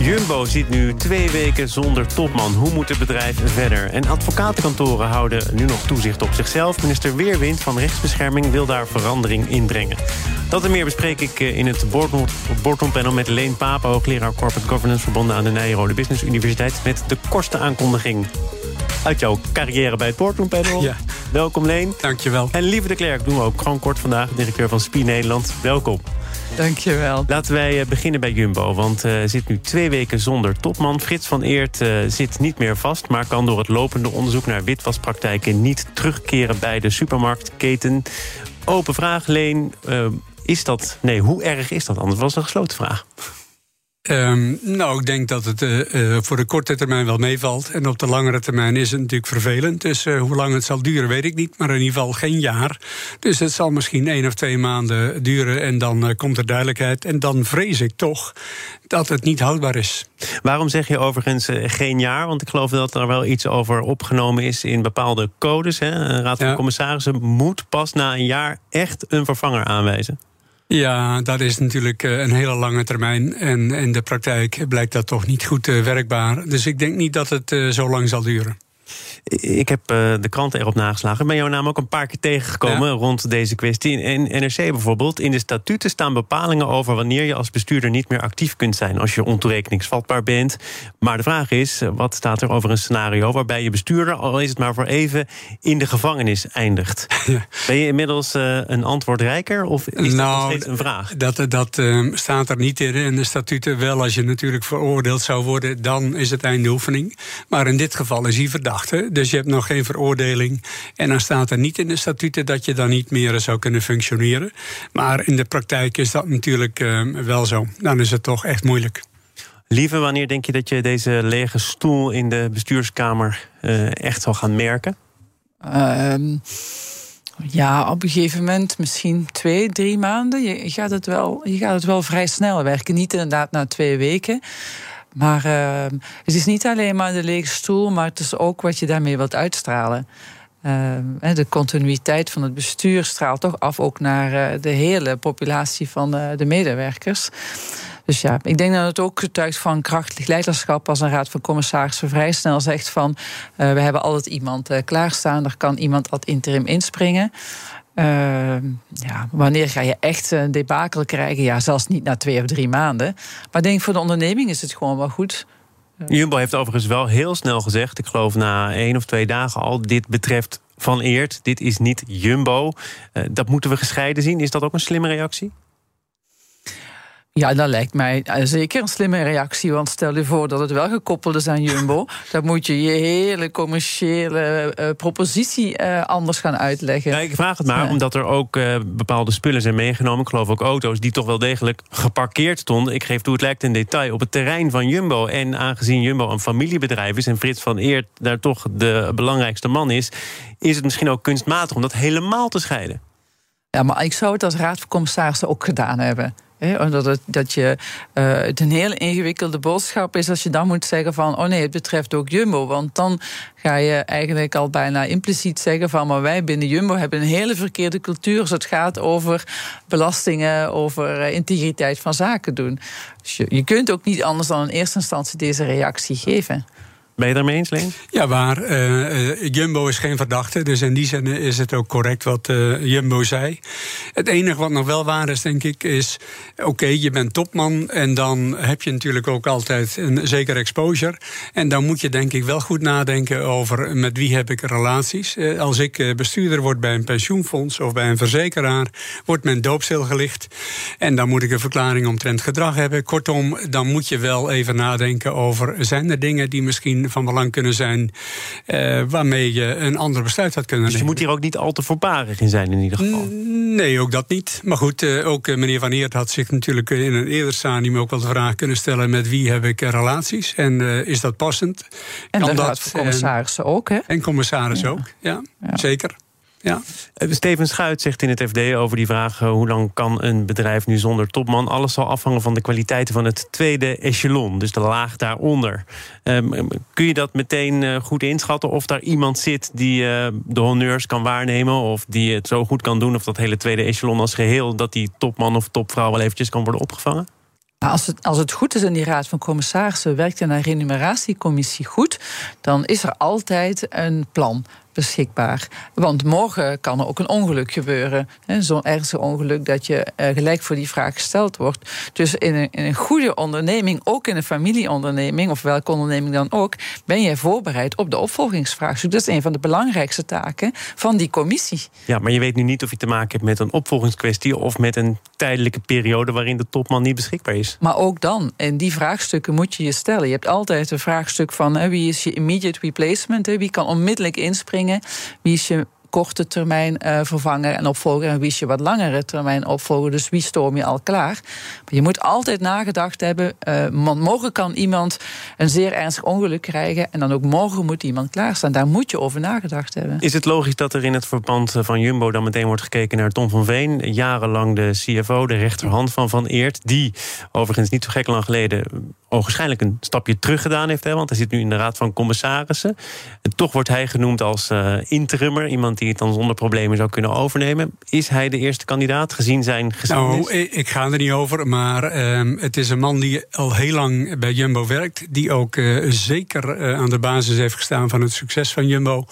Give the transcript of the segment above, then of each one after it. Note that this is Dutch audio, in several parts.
Jumbo zit nu twee weken zonder topman. Hoe moet het bedrijf verder? En advocatenkantoren houden nu nog toezicht op zichzelf. Minister Weerwind van Rechtsbescherming wil daar verandering in brengen. Dat en meer bespreek ik eh, in het Boardroom met Leen Paap... hoogleraar Corporate Governance verbonden aan de Nijrode Business Universiteit... met de kortste aankondiging uit jouw carrière bij het Boardroom Panel. Ja. Welkom Leen. Dankjewel. En Lieve de Klerk doen we ook gewoon kort vandaag. Directeur van SPI Nederland. Welkom. Dankjewel. Laten wij eh, beginnen bij Jumbo, want uh, zit nu twee weken zonder topman. Frits van Eert uh, zit niet meer vast... maar kan door het lopende onderzoek naar witwaspraktijken... niet terugkeren bij de supermarktketen. Open vraag, Leen. Uh, is dat... Nee, hoe erg is dat anders? was een gesloten vraag. Um, nou, ik denk dat het uh, uh, voor de korte termijn wel meevalt. En op de langere termijn is het natuurlijk vervelend. Dus uh, hoe lang het zal duren, weet ik niet. Maar in ieder geval geen jaar. Dus het zal misschien één of twee maanden duren. En dan komt er duidelijkheid. En dan vrees ik toch dat het niet houdbaar is. Waarom zeg je overigens geen jaar? Want ik geloof dat er wel iets over opgenomen is in bepaalde codes. Hè? Een raad van ja. commissarissen moet pas na een jaar echt een vervanger aanwijzen. Ja, dat is natuurlijk een hele lange termijn. En in de praktijk blijkt dat toch niet goed werkbaar. Dus ik denk niet dat het zo lang zal duren. Ik heb uh, de kranten erop nageslagen. Ik ben jouw naam ook een paar keer tegengekomen ja. rond deze kwestie. In NRC bijvoorbeeld. In de statuten staan bepalingen over wanneer je als bestuurder niet meer actief kunt zijn als je ontoerekeningsvatbaar bent. Maar de vraag is: wat staat er over een scenario waarbij je bestuurder, al is het maar voor even, in de gevangenis eindigt? Ja. Ben je inmiddels uh, een antwoord rijker of is dat nou, nog steeds een vraag? Dat, dat uh, staat er niet in. In de statuten wel. Als je natuurlijk veroordeeld zou worden, dan is het einde oefening. Maar in dit geval is hij Dus je hebt nog geen veroordeling. En dan staat er niet in de statuten dat je dan niet meer zou kunnen functioneren. Maar in de praktijk is dat natuurlijk uh, wel zo. Dan is het toch echt moeilijk. Lieve, wanneer denk je dat je deze lege stoel in de bestuurskamer uh, echt zal gaan merken? Uh, ja, op een gegeven moment misschien twee, drie maanden. Je gaat het wel, je gaat het wel vrij snel werken. Niet inderdaad na twee weken. Maar uh, het is niet alleen maar de lege stoel, maar het is ook wat je daarmee wilt uitstralen. Uh, de continuïteit van het bestuur straalt toch af ook naar uh, de hele populatie van uh, de medewerkers. Dus ja, ik denk dat het ook getuigt van krachtig leiderschap als een raad van commissarissen vrij snel zegt van we hebben altijd iemand klaarstaan, er kan iemand ad interim inspringen. Uh, ja, wanneer ga je echt een debakel krijgen? Ja, zelfs niet na twee of drie maanden. Maar denk voor de onderneming is het gewoon wel goed. Jumbo heeft overigens wel heel snel gezegd, ik geloof na één of twee dagen al, dit betreft Van Eert, dit is niet Jumbo. Uh, dat moeten we gescheiden zien. Is dat ook een slimme reactie? Ja, dat lijkt mij zeker een slimme reactie. Want stel je voor dat het wel gekoppeld is aan Jumbo. dan moet je je hele commerciële uh, propositie uh, anders gaan uitleggen. Ja, ik vraag het maar, ja. omdat er ook uh, bepaalde spullen zijn meegenomen. Ik geloof ook auto's die toch wel degelijk geparkeerd stonden. Ik geef toe, het lijkt in detail op het terrein van Jumbo. En aangezien Jumbo een familiebedrijf is en Frits van Eert daar toch de belangrijkste man is, is het misschien ook kunstmatig om dat helemaal te scheiden. Ja, maar ik zou het als raad van commissarissen ook gedaan hebben. Omdat het, dat je, uh, het een hele ingewikkelde boodschap is als je dan moet zeggen van oh nee, het betreft ook Jumbo. Want dan ga je eigenlijk al bijna impliciet zeggen van maar wij binnen Jumbo hebben een hele verkeerde cultuur als het gaat over belastingen, over uh, integriteit van zaken doen. Dus je, je kunt ook niet anders dan in eerste instantie deze reactie geven. Ben je daarmee eens? Ja, waar. Uh, Jumbo is geen verdachte. Dus in die zin is het ook correct wat uh, Jumbo zei. Het enige wat nog wel waar is, denk ik, is... oké, je bent topman en dan heb je natuurlijk ook altijd een zeker exposure. En dan moet je denk ik wel goed nadenken over met wie heb ik relaties. Als ik bestuurder word bij een pensioenfonds of bij een verzekeraar... wordt mijn doop stilgelicht. En dan moet ik een verklaring omtrent gedrag hebben. Kortom, dan moet je wel even nadenken over... zijn er dingen die misschien van belang kunnen zijn. Uh, waarmee je een ander besluit had kunnen dus nemen. Dus je moet hier ook niet al te voorbarig in zijn, in ieder geval. Nee, ook dat niet. Maar goed, uh, ook uh, meneer Van Eert had zich natuurlijk in een eerder stadium ook wel de vraag kunnen stellen: met wie heb ik relaties en is dat passend? En kan dat, commissarissen ook, hè? En commissarissen ja. ook, ja, ja, zeker. Ja. Eh, Steven Schuit zegt in het FD over die vraag... Uh, hoe lang kan een bedrijf nu zonder topman? Alles zal afhangen van de kwaliteiten van het tweede echelon. Dus de laag daaronder. Um, kun je dat meteen uh, goed inschatten? Of daar iemand zit die de honneurs kan waarnemen... of die het zo goed kan doen... of dat hele tweede echelon als geheel... dat die topman of topvrouw wel eventjes kan worden opgevangen? Als het, als het goed is in die Raad van Commissarissen, werkt in een remuneratiecommissie goed, dan is er altijd een plan beschikbaar. Want morgen kan er ook een ongeluk gebeuren. Zo'n ernstig ongeluk dat je eh, gelijk voor die vraag gesteld wordt. Dus in een, in een goede onderneming, ook in een familieonderneming, of welke onderneming dan ook, ben je voorbereid op de opvolgingsvraagstuk. Dat is een van de belangrijkste taken van die commissie. Ja, maar je weet nu niet of je te maken hebt met een opvolgingskwestie of met een tijdelijke periode waarin de topman niet beschikbaar is. Maar ook dan, in die vraagstukken moet je je stellen. Je hebt altijd een vraagstuk van wie is je immediate replacement, wie kan onmiddellijk inspringen wie is je korte termijn uh, vervanger en opvolger en wie is je wat langere termijn opvolger. Dus wie stoom je al klaar? Je moet altijd nagedacht hebben, uh, morgen kan iemand een zeer ernstig ongeluk krijgen en dan ook morgen moet iemand klaarstaan. Daar moet je over nagedacht hebben. Is het logisch dat er in het verband van Jumbo dan meteen wordt gekeken naar Tom van Veen, jarenlang de CFO, de rechterhand van Van Eert, die overigens niet zo gek lang geleden ogenschijnlijk een stapje terug gedaan heeft. Hè, want hij zit nu in de Raad van Commissarissen. En toch wordt hij genoemd als uh, interimmer. Iemand die het dan zonder problemen zou kunnen overnemen. Is hij de eerste kandidaat gezien zijn geschiedenis? Nou, ik ga er niet over. Maar uh, het is een man die al heel lang bij Jumbo werkt. Die ook uh, zeker uh, aan de basis heeft gestaan van het succes van Jumbo.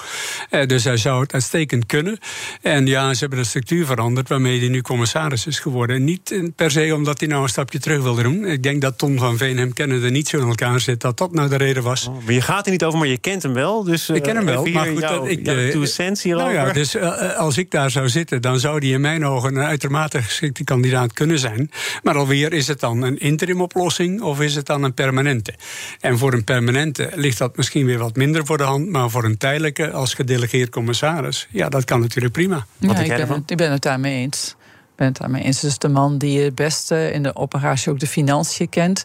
dus hij zou het uitstekend kunnen. En ja, ze hebben de structuur veranderd waarmee hij nu commissaris is geworden. Niet per se omdat hij nou een stapje terug wil doen. Ik denk dat Tom van Veen hem kent er niet zo in elkaar zit, dat dat nou de reden was. Oh, maar je gaat er niet over, maar je kent hem wel. Dus, ik ken hem wel. Maar goed, jou, ik, uh, nou ja, dus uh, als ik daar zou zitten, dan zou die in mijn ogen een uitermate geschikte kandidaat kunnen zijn. Maar alweer, is het dan een interim oplossing of is het dan een permanente? En voor een permanente ligt dat misschien weer wat minder voor de hand, maar voor een tijdelijke als gedelegeerd commissaris, ja, dat kan natuurlijk prima. Ja, ik, ben, ik ben het daarmee eens ben het daarmee eens. Is de man die het beste in de operatie ook de financiën kent.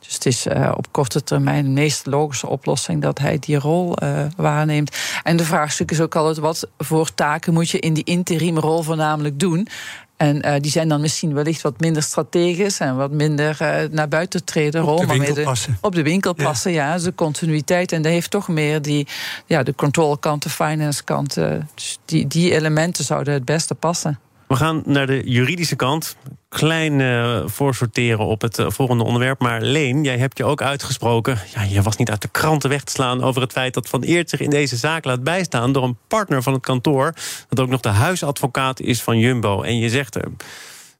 Dus het is uh, op korte termijn de meest logische oplossing dat hij die rol uh, waarneemt. En de vraagstuk is ook altijd: wat voor taken moet je in die interimrol voornamelijk doen? En uh, die zijn dan misschien wellicht wat minder strategisch en wat minder uh, naar buiten treden. Op de winkel de, passen. Op de winkel passen, ja. de continuïteit. En dat heeft toch meer die, ja, de control kant, de finance kant. Uh, dus die, die elementen zouden het beste passen. We gaan naar de juridische kant. Klein uh, voorsorteren op het uh, volgende onderwerp. Maar Leen, jij hebt je ook uitgesproken. Ja, je was niet uit de kranten weg te slaan over het feit dat Van Eert zich in deze zaak laat bijstaan door een partner van het kantoor. Dat ook nog de huisadvocaat is van Jumbo. En je zegt. Het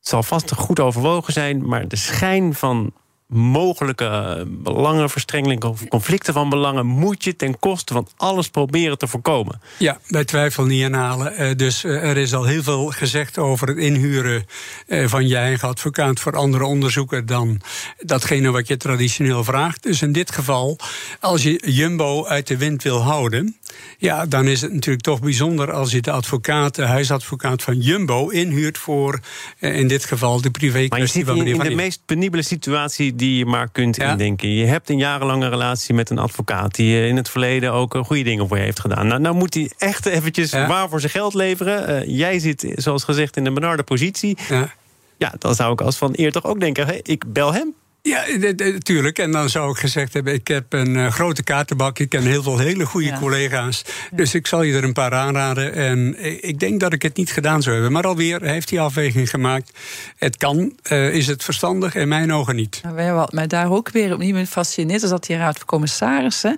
zal vast goed overwogen zijn, maar de schijn van mogelijke belangenverstrengeling of conflicten van belangen moet je ten koste van alles proberen te voorkomen. Ja, bij twijfel niet aanhalen. Uh, dus uh, er is al heel veel gezegd over het inhuren van je eigen advocaat voor andere onderzoeken dan datgene wat je traditioneel vraagt. Dus in dit geval, als je Jumbo uit de wind wil houden, ja, dan is het natuurlijk toch bijzonder als je de advocaat, de huisadvocaat van Jumbo inhuurt voor in dit geval de privé meneer in, in de meest penibele situatie die je maar kunt ja. indenken. Je hebt een jarenlange relatie met een advocaat... die in het verleden ook goede dingen voor je heeft gedaan. Nou, nou moet hij echt eventjes ja. waar voor zijn geld leveren. Uh, jij zit, zoals gezegd, in een benarde positie. Ja. ja, dan zou ik als van eer toch ook denken... Hey, ik bel hem. Ja, natuurlijk. En dan zou ik gezegd hebben: ik heb een uh, grote kaartenbak. Ik ken heel veel hele goede ja. collega's. Ja. Dus ik zal je er een paar aanraden. En ik denk dat ik het niet gedaan zou hebben. Maar alweer heeft hij afweging gemaakt. Het kan. Uh, is het verstandig? In mijn ogen niet. Nou, wat mij daar ook weer opnieuw in fascineert, is dat die raad van commissarissen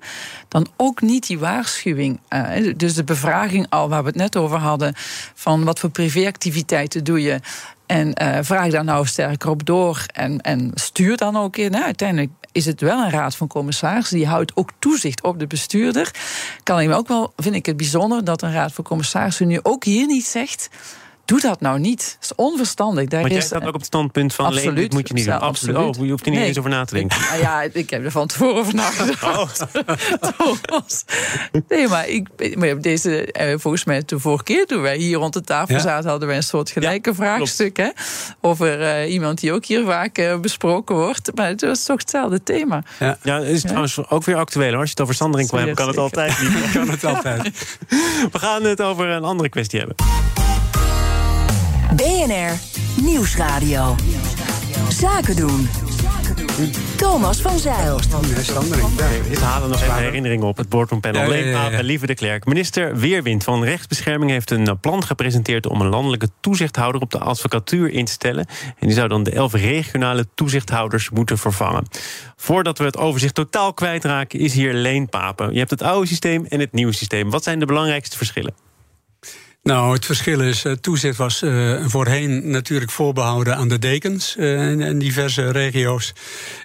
dan ook niet die waarschuwing. Uh, dus de bevraging al waar we het net over hadden. van wat voor privéactiviteiten doe je. En uh, vraag daar nou sterker op door en, en stuur dan ook in. Nou, uiteindelijk is het wel een raad van commissarissen. Die houdt ook toezicht op de bestuurder. Kan ik ook wel, vind ik het bijzonder dat een raad van commissarissen nu ook hier niet zegt Doe dat nou niet. Dat is onverstandig. Daar Want jij staat ook op het standpunt van absoluut, moet je niet doen. Absoluut. Oh, je hoeft er niet eens over na te denken. Nou ja, ik heb er van tevoren over nagedacht. Oh. nee, maar, ik, maar deze, eh, volgens mij de vorige keer toen wij hier rond de tafel zaten, hadden wij een soort gelijke vraagstuk. Hè, over uh, iemand die ook hier vaak uh, besproken wordt. Maar het was toch hetzelfde thema. Ja, ja is trouwens ook weer actueel. Als je het over Sandring hebben, kan het altijd niet. kan het altijd. We gaan het over een andere kwestie hebben. BNR Nieuwsradio. Zaken doen. Thomas van Zeil. Dit halen nog even herinneringen op. Het boardroompanel. Ja, ja, ja, Lieve de Klerk. Minister Weerwind van Rechtsbescherming heeft een plan gepresenteerd... om een landelijke toezichthouder op de advocatuur in te stellen. En die zou dan de elf regionale toezichthouders moeten vervangen. Voordat we het overzicht totaal kwijtraken, is hier Leen Papen. Je hebt het oude systeem en het nieuwe systeem. Wat zijn de belangrijkste verschillen? Nou, het verschil is, uh, toezicht was uh, voorheen natuurlijk voorbehouden aan de dekens uh, in, diverse regio's.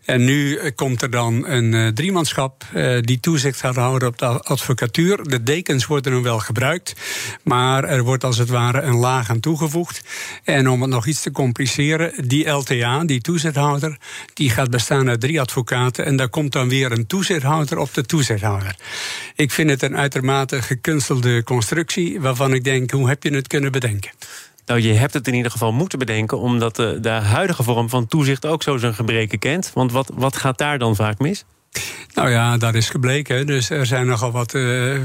En nu komt er dan een driemanschap die toezicht gaat houden op de advocatuur. De dekens worden nu wel gebruikt, maar er wordt als het ware een laag aan toegevoegd. En om het nog iets te compliceren, die LTA, die toezichthouder, die gaat bestaan uit drie advocaten. En daar komt dan weer een toezichthouder op de toezichthouder. Ik vind het een uitermate gekunstelde constructie, waarvan ik denk hoe heb je het kunnen bedenken? Nou, je hebt het in ieder geval moeten bedenken, omdat de, de huidige vorm van toezicht ook zo zijn gebreken kent. Want wat, wat gaat daar dan vaak mis? Nou ja, dat is gebleken. Dus er zijn nogal wat uh,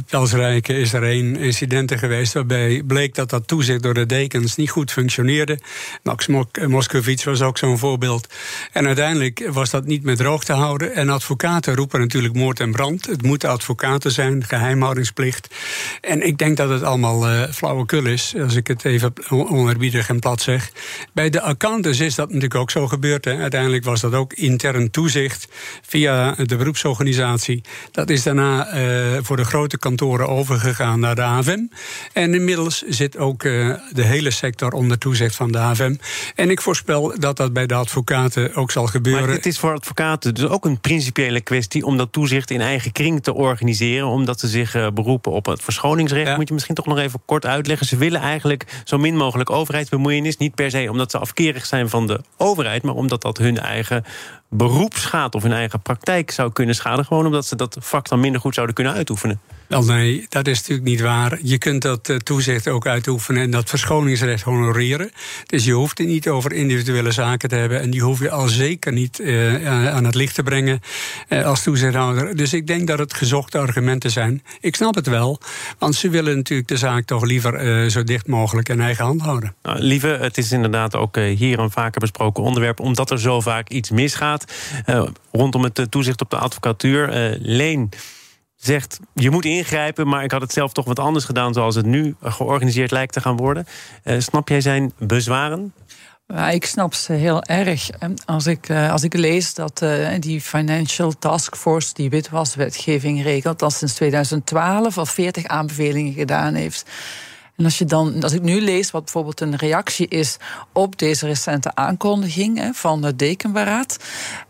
Is er één incidenten geweest waarbij bleek dat dat toezicht door de dekens niet goed functioneerde. Max Moskovits was ook zo'n voorbeeld. En uiteindelijk was dat niet meer droog te houden. En advocaten roepen natuurlijk moord en brand. Het moeten advocaten zijn, geheimhoudingsplicht. En ik denk dat het allemaal uh, flauwekul is, als ik het even onerbiedig en plat zeg. Bij de accountants is dat natuurlijk ook zo gebeurd. Hè. Uiteindelijk was dat ook intern toezicht via de beroepsorganisatie. Dat is daarna uh, voor de grote kantoren overgegaan naar de AFM. En inmiddels zit ook uh, de hele sector onder toezicht van de AFM. En ik voorspel dat dat bij de advocaten ook zal gebeuren. Maar het is voor advocaten dus ook een principiële kwestie om dat toezicht in eigen kring te organiseren, omdat ze zich uh, beroepen op het verschoningsrecht. Ja. Moet je misschien toch nog even kort uitleggen. Ze willen eigenlijk zo min mogelijk overheidsbemoeienis. Niet per se omdat ze afkerig zijn van de overheid, maar omdat dat hun eigen beroepsschade of hun eigen praktijk zou kunnen schaden. Gewoon omdat ze dat vak dan minder goed zouden kunnen uitoefenen. Wel nee, dat is natuurlijk niet waar. Je kunt dat uh, toezicht ook uitoefenen en dat verschoningsrecht honoreren. Dus je hoeft het niet over individuele zaken te hebben. En die hoef je al zeker niet uh, aan het licht te brengen als toezichthouder. Dus ik denk dat het gezochte argumenten zijn. Ik snap het wel, want ze willen natuurlijk de zaak toch liever zo dicht mogelijk in eigen hand houden. Nou, lieve, het is inderdaad ook hier een vaker besproken onderwerp, omdat er zo vaak iets misgaat rondom het toezicht op de advocatuur. Leen zegt je moet ingrijpen, maar ik had het zelf toch wat anders gedaan zoals het nu georganiseerd lijkt te gaan worden. Uh, snap jij zijn bezwaren? Ik snap ze heel erg. Als ik, eh, als ik lees dat die Financial Task Force die witwaswetgeving regelt, dat sinds 2012 al 40 aanbevelingen gedaan heeft. En als, je dan, als ik nu lees wat bijvoorbeeld een reactie is op deze recente aankondiging van de Dekenberaad,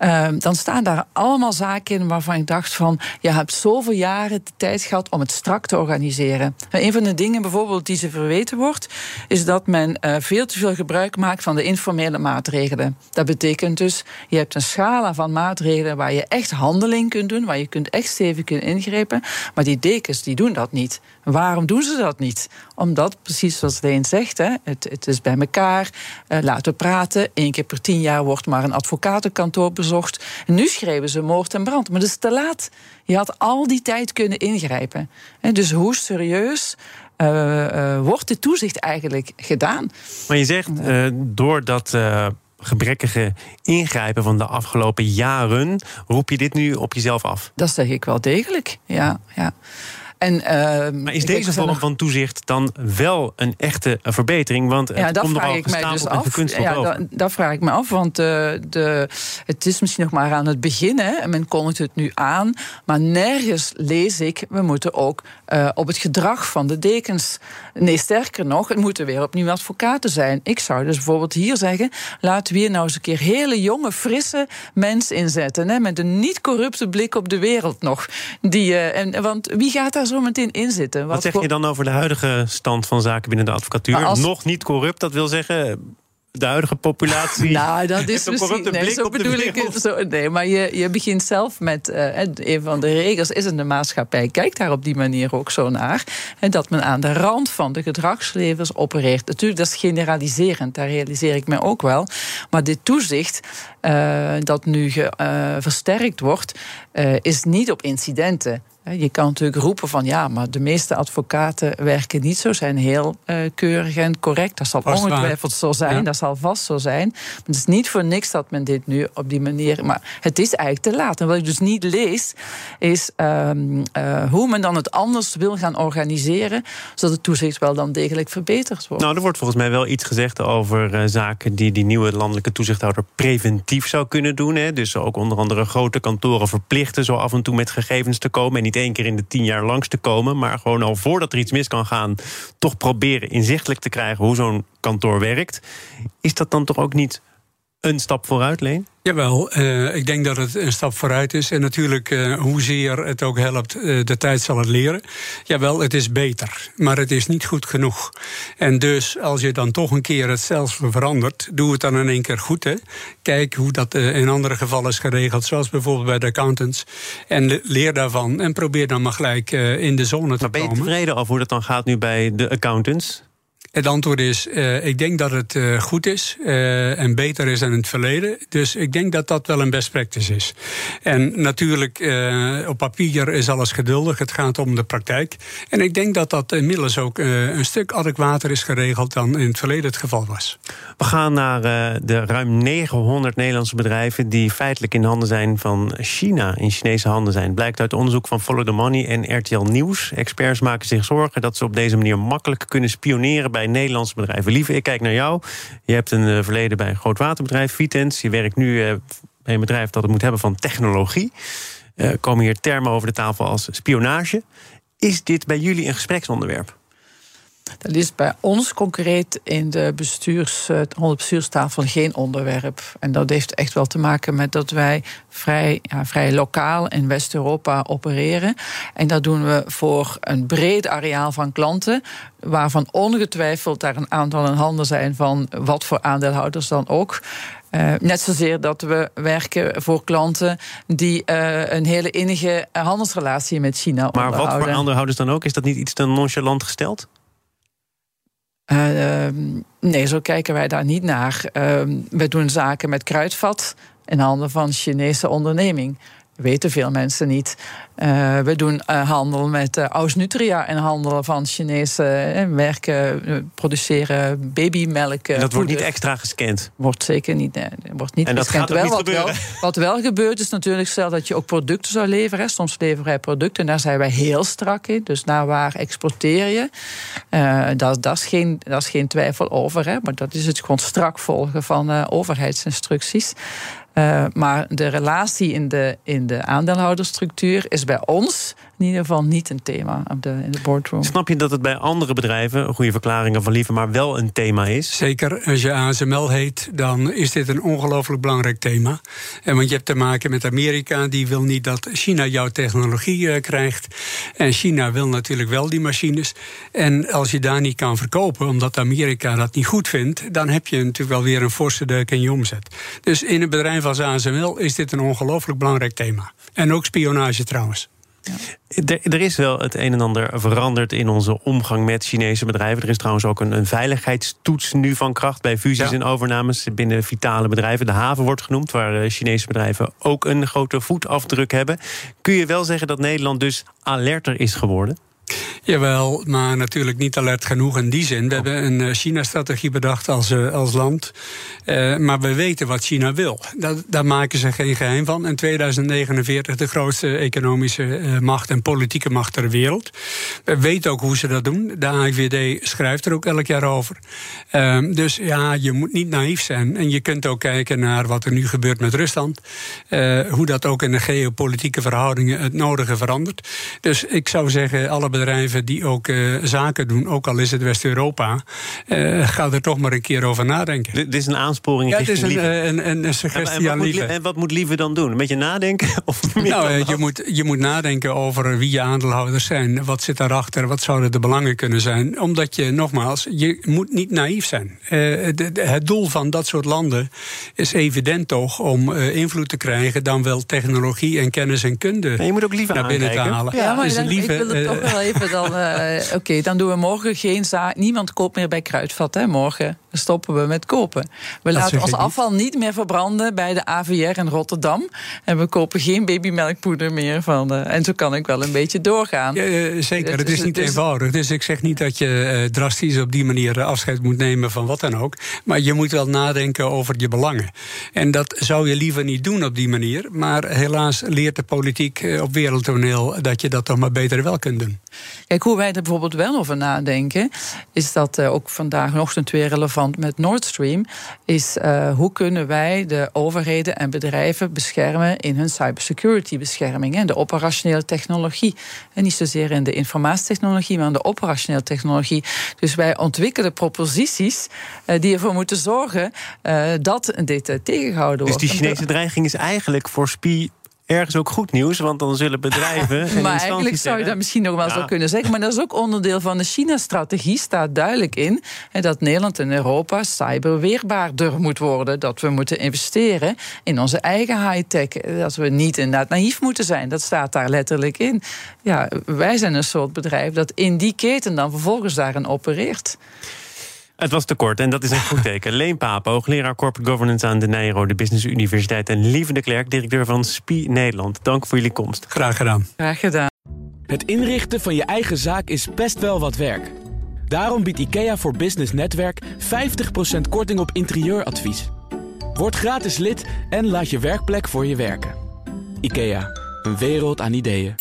uh, dan staan daar allemaal zaken in waarvan ik dacht van, je hebt zoveel jaren de tijd gehad om het strak te organiseren. En een van de dingen bijvoorbeeld die ze verweten wordt, is dat men uh, veel te veel gebruik maakt van de informele maatregelen. Dat betekent dus, je hebt een scala van maatregelen waar je echt handeling kunt doen, waar je kunt echt stevig kunnen ingrijpen, maar die dekens die doen dat niet. Waarom doen ze dat niet? Omdat, precies zoals Leen zegt, hè, het, het is bij elkaar, uh, laten praten. Eén keer per tien jaar wordt maar een advocatenkantoor bezocht. En nu schreven ze moord en brand. Maar dat is te laat. Je had al die tijd kunnen ingrijpen. dus hoe serieus uh, uh, wordt de toezicht eigenlijk gedaan? Maar je zegt, door dat gebrekkige ingrijpen van de afgelopen jaren, roep je dit nu op jezelf af? Dat zeg ik wel degelijk, ja. ja. En, uh, maar is deze vorm van toezicht dan wel een echte verbetering? Want het ja, dat komt vraag ik mij dus af. Ja, dat, dat, vraag ik me af, want uh, de, het is misschien nog maar aan het begin. Hè, en men kondigt het nu aan. Maar nergens lees ik, we moeten ook uh, op het gedrag van de dekens. Nee, sterker nog, het moeten weer opnieuw advocaten zijn. Ik zou dus bijvoorbeeld hier zeggen: laten we hier nou eens een keer hele jonge, frisse mensen inzetten. Hè, met een niet corrupte blik op de wereld nog. Die, uh, en, want wie gaat daar zo zo meteen in zitten. Wat, zeg je dan over de huidige stand van zaken binnen de advocatuur? Als... Nog niet corrupt, dat wil zeggen de huidige populatie. Nou, dat is misschien. Nee, zo bedoel ik het. Zo, nee, maar je, je begint zelf met. Uh, een van de regels is in de maatschappij. Kijk daar op die manier ook zo naar. En dat men aan de rand van de gedragslevens opereert. Natuurlijk, dat is generaliserend. Daar realiseer ik me ook wel. Maar dit toezicht. Uh, dat nu ge, uh, versterkt wordt. is niet op incidenten. Je kan natuurlijk roepen van ja, maar de meeste advocaten werken niet zo, zijn heel uh, keurig en correct. Dat zal ongetwijfeld zo zijn, dat zal vast zo zijn. Maar het is niet voor niks dat men dit nu op die manier. Maar het is eigenlijk te laat. En wat ik dus niet lees, is um, uh, hoe men dan het anders wil gaan organiseren, zodat het toezicht wel dan degelijk verbeterd wordt. Nou, er wordt volgens mij wel iets gezegd over uh, zaken die die nieuwe landelijke toezichthouder preventief zou kunnen doen. Hè. Dus ook onder andere grote kantoren verplichten zo af en toe met gegevens te komen. En niet één keer in de tien jaar langs te komen, maar gewoon al voordat er iets mis kan gaan, toch proberen inzichtelijk te krijgen hoe zo'n kantoor werkt. Is dat dan toch ook niet een stap vooruit, Leen? Jawel, uh, ik denk dat het een stap vooruit is. En natuurlijk, uh, hoezeer het ook helpt, uh, de tijd zal het leren. Jawel, het is beter, maar het is niet goed genoeg. En dus, als je dan toch een keer het stelsel verandert, doe het dan in één keer goed. Hè. Kijk hoe dat in andere gevallen is geregeld, zoals bijvoorbeeld bij de accountants. En leer daarvan en probeer dan maar gelijk in de zone te maar ben je komen. tevreden over hoe dat dan gaat nu bij de accountants? Het antwoord is, uh, ik denk dat het uh, goed is uh, en beter is dan in het verleden. Dus ik denk dat dat wel een best practice is. En natuurlijk, op papier is alles geduldig. Het gaat om de praktijk. En ik denk dat dat inmiddels ook een stuk adequater is geregeld dan in het verleden het geval was. We gaan naar de ruim 900 Nederlandse bedrijven die feitelijk in handen zijn van China, in Chinese handen zijn. Blijkt uit onderzoek van Follow the Money en RTL Nieuws. Experts maken zich zorgen dat ze op deze manier makkelijk kunnen spioneren bij Nederlandse bedrijven. Lieve, ik kijk naar jou. Je hebt een uh, verleden bij een groot waterbedrijf, Vitens. Je werkt nu uh, bij een bedrijf dat het moet hebben van technologie. Uh, komen hier termen over de tafel als spionage. Is dit bij jullie een gespreksonderwerp? Dat is bij ons concreet in de bestuurs, de bestuurstafel geen onderwerp. En dat heeft echt wel te maken met dat wij vrij, ja, vrij lokaal in West-Europa opereren. En dat doen we voor een breed areaal van klanten, waarvan ongetwijfeld daar een aantal in handen zijn van wat voor aandeelhouders dan ook. Uh, net zozeer dat we werken voor klanten die uh, een hele innige handelsrelatie met China maar onderhouden. Maar wat voor aandeelhouders dan ook? Is dat niet iets te nonchalant gesteld? Uh, nee, zo kijken wij daar niet naar. we doen zaken met kruidvat in handen van Chinese onderneming. Weten veel mensen niet. Uh, we doen uh, handel met uh, Aus Nutria en handelen van Chinese werken, produceren babymelk. En dat wordt niet extra gescand? Wordt zeker niet. Nee, wordt niet en dat gescand. gaat wel, wat, wel, wat wel gebeurt is natuurlijk, stel dat je ook producten zou leveren. Hè, soms leveren wij producten en daar zijn wij heel strak in. Dus naar waar exporteer je? dat, dat, is geen, dat is geen twijfel over. Hè, maar dat is het gewoon strak volgen van overheidsinstructies. Uh, maar de relatie in de, in de aandeelhoudersstructuur is bij ons in ieder geval niet een thema op de, in de boardroom. Snap je dat het bij andere bedrijven, goede verklaringen van Lieve, maar wel een thema is? Zeker. Als je ASML heet, dan is dit een ongelooflijk belangrijk thema. En want je hebt te maken met Amerika, die wil niet dat China jouw technologie uh, krijgt. En China wil natuurlijk wel die machines. En als je daar niet kan verkopen, omdat Amerika dat niet goed vindt, dan heb je natuurlijk wel weer een forse deuk in je omzet. Dus in een bedrijf als ASML is dit een ongelooflijk belangrijk thema. En ook spionage trouwens. Er, er, is wel het een en ander veranderd in onze omgang met Chinese bedrijven. Er is trouwens ook een, een veiligheidstoets nu van kracht bij fusies ja. en overnames binnen vitale bedrijven. De haven wordt genoemd, waar Chinese bedrijven ook een grote voetafdruk hebben. Kun je wel zeggen dat Nederland dus alerter is geworden? Jawel, maar natuurlijk niet alert genoeg in die zin. We hebben een China-strategie bedacht als, uh, als land. Uh, maar we weten wat China wil. Dat, daar maken ze geen geheim van. In 2049 de grootste economische macht en politieke macht ter wereld. We weten ook hoe ze dat doen. De AIVD schrijft er ook elk jaar over. dus ja, je moet niet naïef zijn. En je kunt ook kijken naar wat er nu gebeurt met Rusland. hoe dat ook in de geopolitieke verhoudingen het nodige verandert. Dus ik zou zeggen, alle bedrijven bedrijven die ook uh, zaken doen, ook al is het West-Europa, uh, ga er toch maar een keer over nadenken. Dit is een aansporing. Ja, het is een, een, een, een, suggestie en, aan Lieve. En wat moet Lieve dan doen? Een beetje nadenken? Of meer nou, je moet, je moet nadenken over wie je aandeelhouders zijn. Wat zit daarachter? Wat zouden de belangen kunnen zijn? Omdat je, nogmaals, je moet niet naïef zijn. De, de, het doel van dat soort landen is evident toch om invloed te krijgen, dan wel technologie en kennis en kunde en je moet ook liever naar binnen aankijken. te halen. Ja, maar Dus dan, lieve, ik wil het eh, toch wel dan... eh, Oké, dan doen we morgen geen zaak. Niemand koopt meer bij Kruidvat, hè, morgen. Dan stoppen we met kopen. We laten ons niet. afval niet meer verbranden bij de AVR in Rotterdam. En we kopen geen babymelkpoeder meer van... eh, en zo kan ik wel een beetje doorgaan. Ja, eh, zeker, Het het is- is niet is- eenvoudig. Dus ik zeg niet dat je eh, drastisch op die manier eh, afscheid moet nemen van wat dan ook. Maar je moet wel nadenken over je belangen. En dat zou je liever niet doen op die manier. Maar helaas leert de politiek eh, op wereldtoneel dat je dat toch maar beter wel kunt doen. Kijk, hoe wij er bijvoorbeeld wel over nadenken, is dat eh, ook vandaag ochtend weer relevant met Nord Stream, is eh, hoe kunnen wij de overheden en bedrijven beschermen in hun cybersecurity bescherming en de operationele technologie. En niet zozeer in de informatietechnologie, maar in de operationele technologie. Dus wij ontwikkelen proposities eh, die ervoor moeten zorgen eh, dat dit eh, tegengehouden Dus wordt. die En Chinese dreiging is eigenlijk voor SPI ergens ook goed nieuws. Want dan zullen bedrijven. en Maar eigenlijk zou je dat misschien nog wel Ja. zo kunnen zeggen. Maar dat is ook onderdeel van de China-strategie. Staat duidelijk in dat Nederland en Europa cyberweerbaarder moet worden. Dat we moeten investeren in onze eigen high-tech. Dat we niet inderdaad naïef moeten zijn. Dat staat daar letterlijk in. Ja, wij zijn een soort bedrijf dat in die keten dan vervolgens daarin opereert. Het was te kort en dat is een goed teken. Leen Paap, hoogleraar Corporate Governance aan de Nijrode Business Universiteit. En Lieve de Klerk, directeur van SPI Nederland. Dank voor jullie komst. Graag gedaan. Graag gedaan. Het inrichten van je eigen zaak is best wel wat werk. Daarom biedt IKEA voor Business Netwerk 50% korting op interieuradvies. Word gratis lid en laat je werkplek voor je werken. IKEA, een wereld aan ideeën.